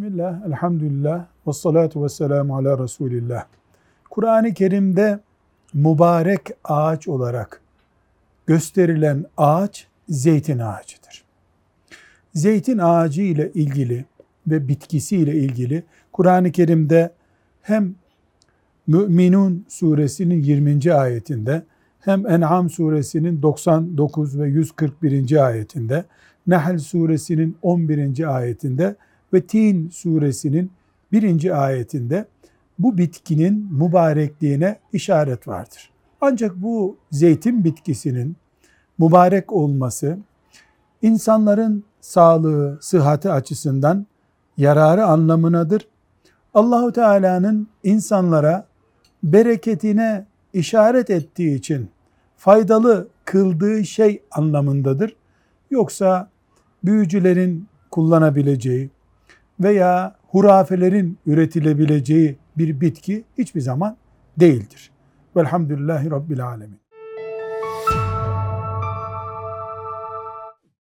Bismillah, elhamdülillah, ve salatu ve selamu ala Resulillah. Kur'an-ı Kerim'de mübarek ağaç olarak gösterilen ağaç zeytin ağacıdır. Zeytin ağacı ile ilgili ve bitkisi ile ilgili Kur'an-ı Kerim'de hem Müminun suresinin 20. ayetinde hem En'am suresinin 99 ve 141. ayetinde, Nahl suresinin 11. ayetinde ve Tin suresinin 1. ayetinde bu bitkinin mübarekliğine işaret vardır. Ancak bu zeytin bitkisinin mübarek olması insanların sağlığı, sıhhati açısından yararı anlamınadır. Allahu Teala'nın insanlara bereketine işaret ettiği için faydalı kıldığı şey anlamındadır. Yoksa büyücülerin kullanabileceği veya hurafelerin üretilebileceği bir bitki hiçbir zaman değildir. Velhamdülillahi Rabbil Alemin.